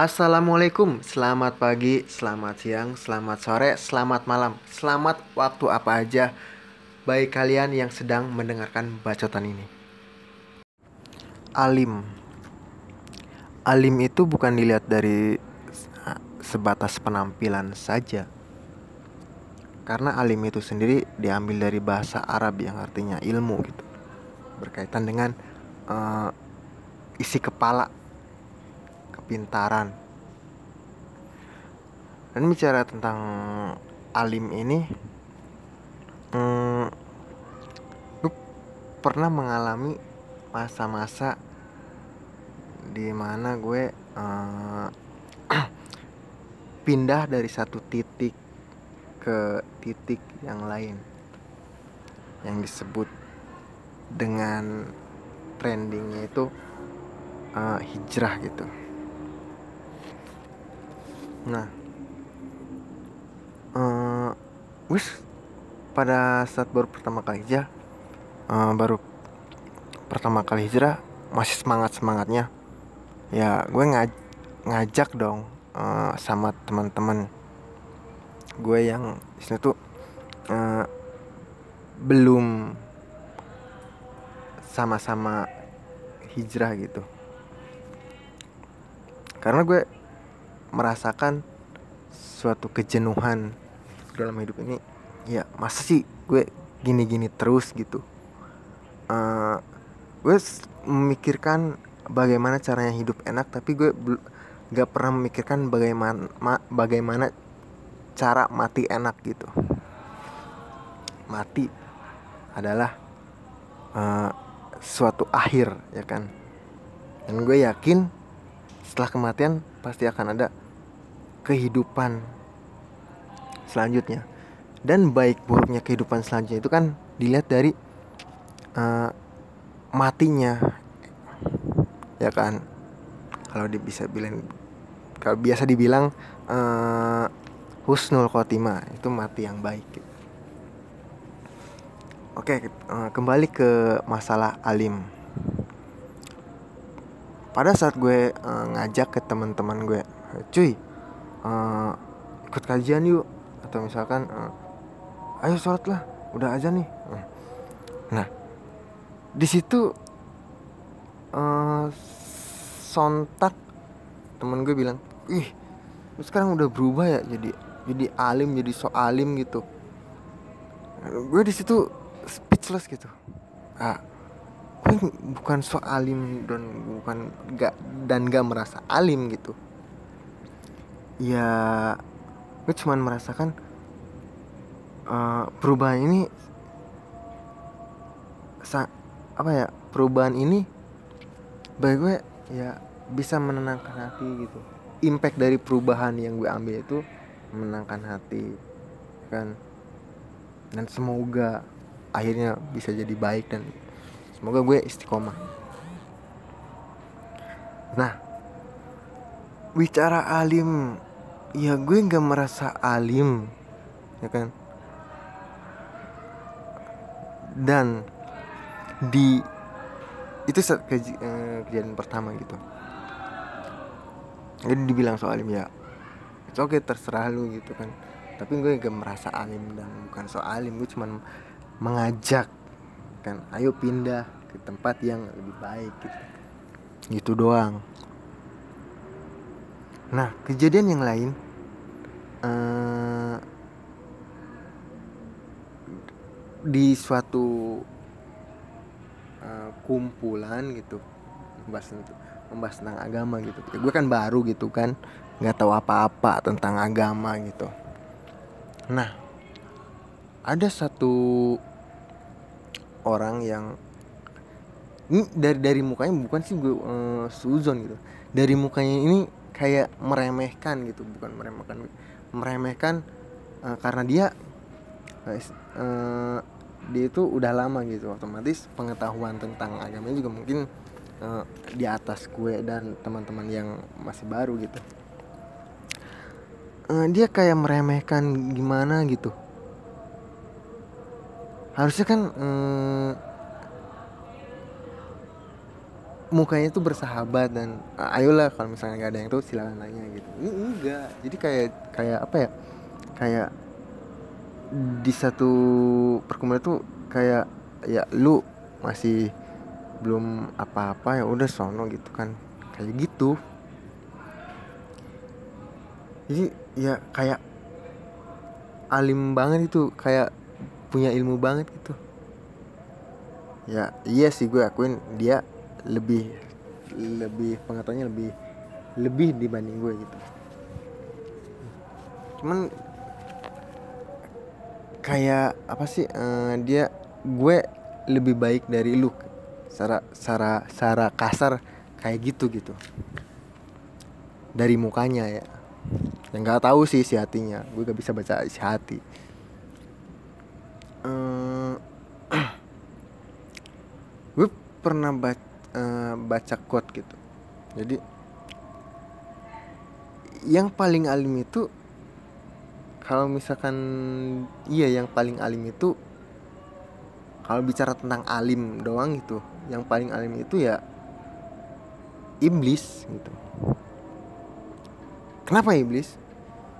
Assalamualaikum, selamat pagi, selamat siang, selamat sore, selamat malam, selamat waktu apa aja? Bagi kalian yang sedang mendengarkan bacotan ini. Alim. Alim itu bukan dilihat dari sebatas penampilan saja. Karena alim itu sendiri diambil dari bahasa Arab yang artinya ilmu gitu. Berkaitan dengan uh, isi kepala kepintaran. Dan bicara tentang alim ini hmm, gue pernah mengalami masa-masa di mana gue uh, pindah dari satu titik ke titik yang lain yang disebut dengan trendingnya itu uh, hijrah gitu Nah, uh, wis pada saat baru pertama kali hijrah, uh, baru pertama kali hijrah masih semangat semangatnya. Ya, gue ngaj ngajak dong uh, sama teman-teman gue yang sini tuh uh, belum sama-sama hijrah gitu. Karena gue merasakan suatu kejenuhan dalam hidup ini ya masa sih gue gini-gini terus gitu? Uh, gue memikirkan bagaimana caranya hidup enak tapi gue gak pernah memikirkan bagaimana ma, bagaimana cara mati enak gitu. Mati adalah uh, suatu akhir ya kan? Dan gue yakin setelah kematian pasti akan ada kehidupan selanjutnya. Dan baik buruknya kehidupan selanjutnya itu kan dilihat dari uh, matinya ya kan? Kalau bisa bilang kalau biasa dibilang uh, husnul khotimah itu mati yang baik. Oke uh, kembali ke masalah alim pada saat gue uh, ngajak ke teman-teman gue cuy uh, ikut kajian yuk. Atau misalkan uh, ayo sholat lah udah aja nih. Nah di situ uh, sontak temen gue bilang ih lu sekarang udah berubah ya jadi jadi alim jadi so alim gitu. Gue di situ speechless gitu. Ah gue bukan so alim dan bukan gak dan gak merasa alim gitu. Ya gue cuman merasakan uh, perubahan ini sa apa ya perubahan ini bagi gue ya bisa menenangkan hati gitu. Impact dari perubahan yang gue ambil itu menenangkan hati kan? Dan semoga akhirnya bisa jadi baik dan semoga gue istiqomah. Nah bicara alim ya gue nggak merasa alim ya kan? Dan di itu saat kej eh, kejadian pertama gitu. Jadi dibilang soal alim ya oke okay, terserah lu gitu kan. Tapi gue gak merasa alim dan bukan soal alim gue cuman mengajak kan ayo pindah ke tempat yang lebih baik gitu gitu doang Nah, kejadian yang lain uh, di suatu uh, kumpulan gitu membahas membahas tentang agama gitu. Gue kan baru gitu kan, nggak tahu apa-apa tentang agama gitu. Nah, ada satu orang yang ini dari dari mukanya bukan sih gue uh, suzon gitu. Dari mukanya ini kayak meremehkan gitu bukan meremehkan meremehkan uh, karena dia uh, dia itu udah lama gitu otomatis pengetahuan tentang agama juga mungkin uh, di atas gue dan teman-teman yang masih baru gitu uh, dia kayak meremehkan gimana gitu harusnya kan uh, mukanya tuh bersahabat dan "Ah, ayolah kalau misalnya nggak ada yang tahu silakan nanya gitu. Ini enggak. Jadi kayak kayak apa ya? Kayak di satu perkumpulan tuh kayak ya lu masih belum apa-apa ya udah sono gitu kan. Kayak gitu. Jadi ya kayak alim banget itu. Kayak punya ilmu banget gitu. Ya iya sih gue akuin dia lebih lebih pengetahuannya lebih lebih dibanding gue gitu. Cuman kayak apa sih eh, dia gue lebih baik dari lu secara secara secara kasar kayak gitu gitu. Dari mukanya ya. Yang nggak tahu sih si hatinya. Gue gak bisa baca isi hati Eh, gue pernah baca, baca quote gitu. Jadi yang paling alim itu kalau misalkan iya yang paling alim itu kalau bicara tentang alim doang gitu yang paling alim itu ya iblis gitu. Kenapa iblis?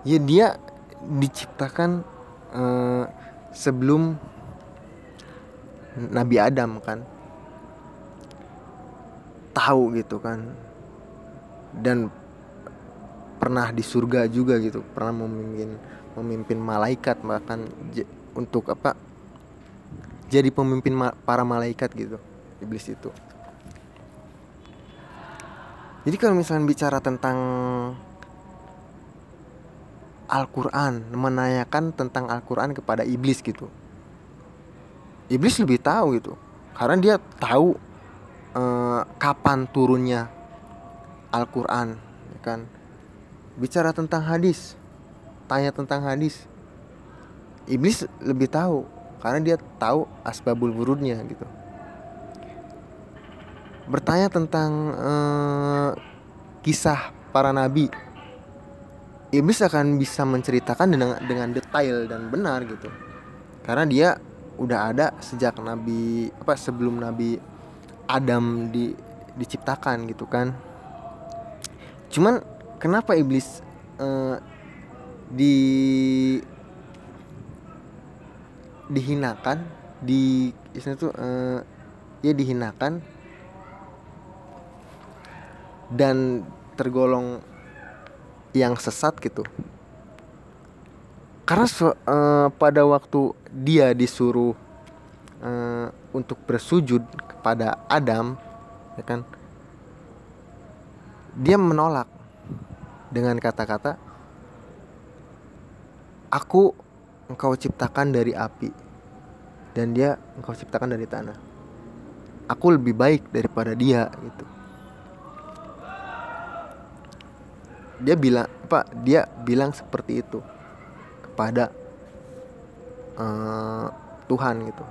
Ya dia diciptakan eh, sebelum Nabi Adam kan? Tahu gitu kan? Dan pernah di surga juga gitu pernah memimpin memimpin malaikat bahkan untuk apa jadi pemimpin ma- para malaikat gitu iblis itu. Jadi kalau misalnya bicara tentang Al-Quran menanyakan tentang Al-Quran kepada iblis gitu. Iblis lebih tahu gitu. Karena dia tahu eh, kapan turunnya Al-Quran ya kan? Bicara tentang hadis tanya tentang hadis. Iblis lebih tahu karena dia tahu asbabul wurudnya gitu. Bertanya tentang eh, kisah para nabi iblis akan bisa menceritakan dengan dengan detail dan benar gitu. Karena dia udah ada sejak nabi apa sebelum nabi Adam di diciptakan gitu kan. Cuman kenapa iblis eh, di dihinakan? Di istilah tuh eh, ya dihinakan. Dan tergolong yang sesat gitu. Karena eh, pada waktu dia disuruh eh, untuk bersujud kepada Adam ya kan dia menolak dengan kata-kata aku engkau ciptakan dari api dan dia engkau ciptakan dari tanah. Aku lebih baik daripada dia gitu dia bilang apa dia bilang seperti itu kepada eh, Tuhan gitu.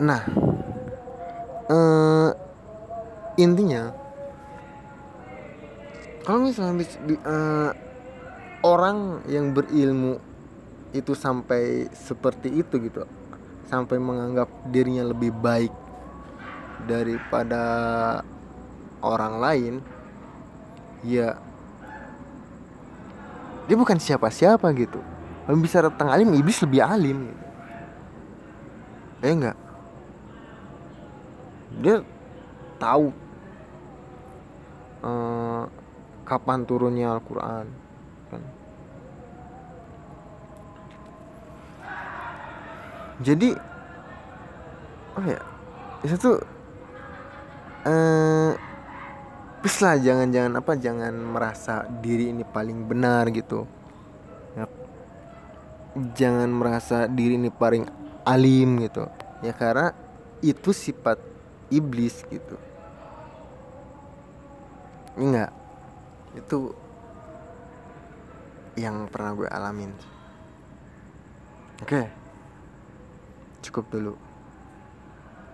Nah eh, intinya kalau misalnya eh, orang yang berilmu itu sampai seperti itu gitu sampai menganggap dirinya lebih baik daripada orang lain ya dia bukan siapa-siapa gitu. Kalau bisa tentang alim iblis lebih alim gitu. Eh enggak? Dia tahu eh, kapan turunnya Al-Quran kan. jadi oh ya? Itu tuh eh please lah jangan-jangan apa jangan merasa diri ini paling benar gitu. Ya, jangan merasa diri ini paling alim gitu. Ya karena itu sifat iblis gitu. Enggak. Itu yang pernah gue alamin. Oke. Cukup dulu